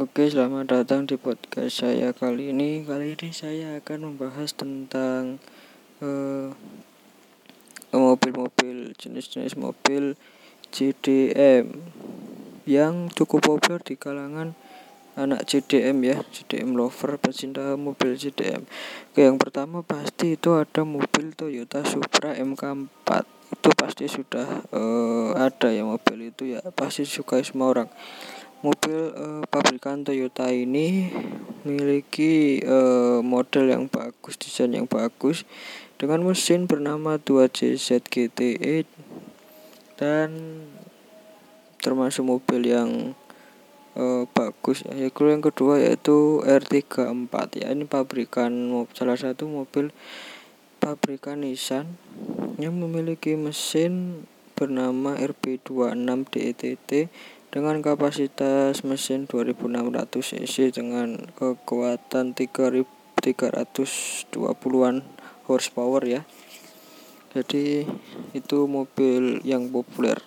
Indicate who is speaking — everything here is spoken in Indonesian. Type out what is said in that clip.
Speaker 1: Oke, selamat datang di podcast saya kali ini. Kali ini saya akan membahas tentang uh, mobil-mobil jenis-jenis mobil CDM yang cukup populer di kalangan anak CDM ya, CDM lover pecinta mobil CDM. Oke, yang pertama pasti itu ada mobil Toyota Supra MK4. Itu pasti sudah uh, ada ya mobil itu ya, pasti suka semua orang mobil uh, pabrikan Toyota ini memiliki uh, model yang bagus, desain yang bagus dengan mesin bernama 2JZ GTE dan termasuk mobil yang uh, bagus ya. Yang kedua yaitu R34 ya. Ini pabrikan salah satu mobil pabrikan Nissan yang memiliki mesin bernama RB26 DETT dengan kapasitas mesin 2600 cc dengan kekuatan 3320-an horsepower ya. Jadi itu mobil yang populer.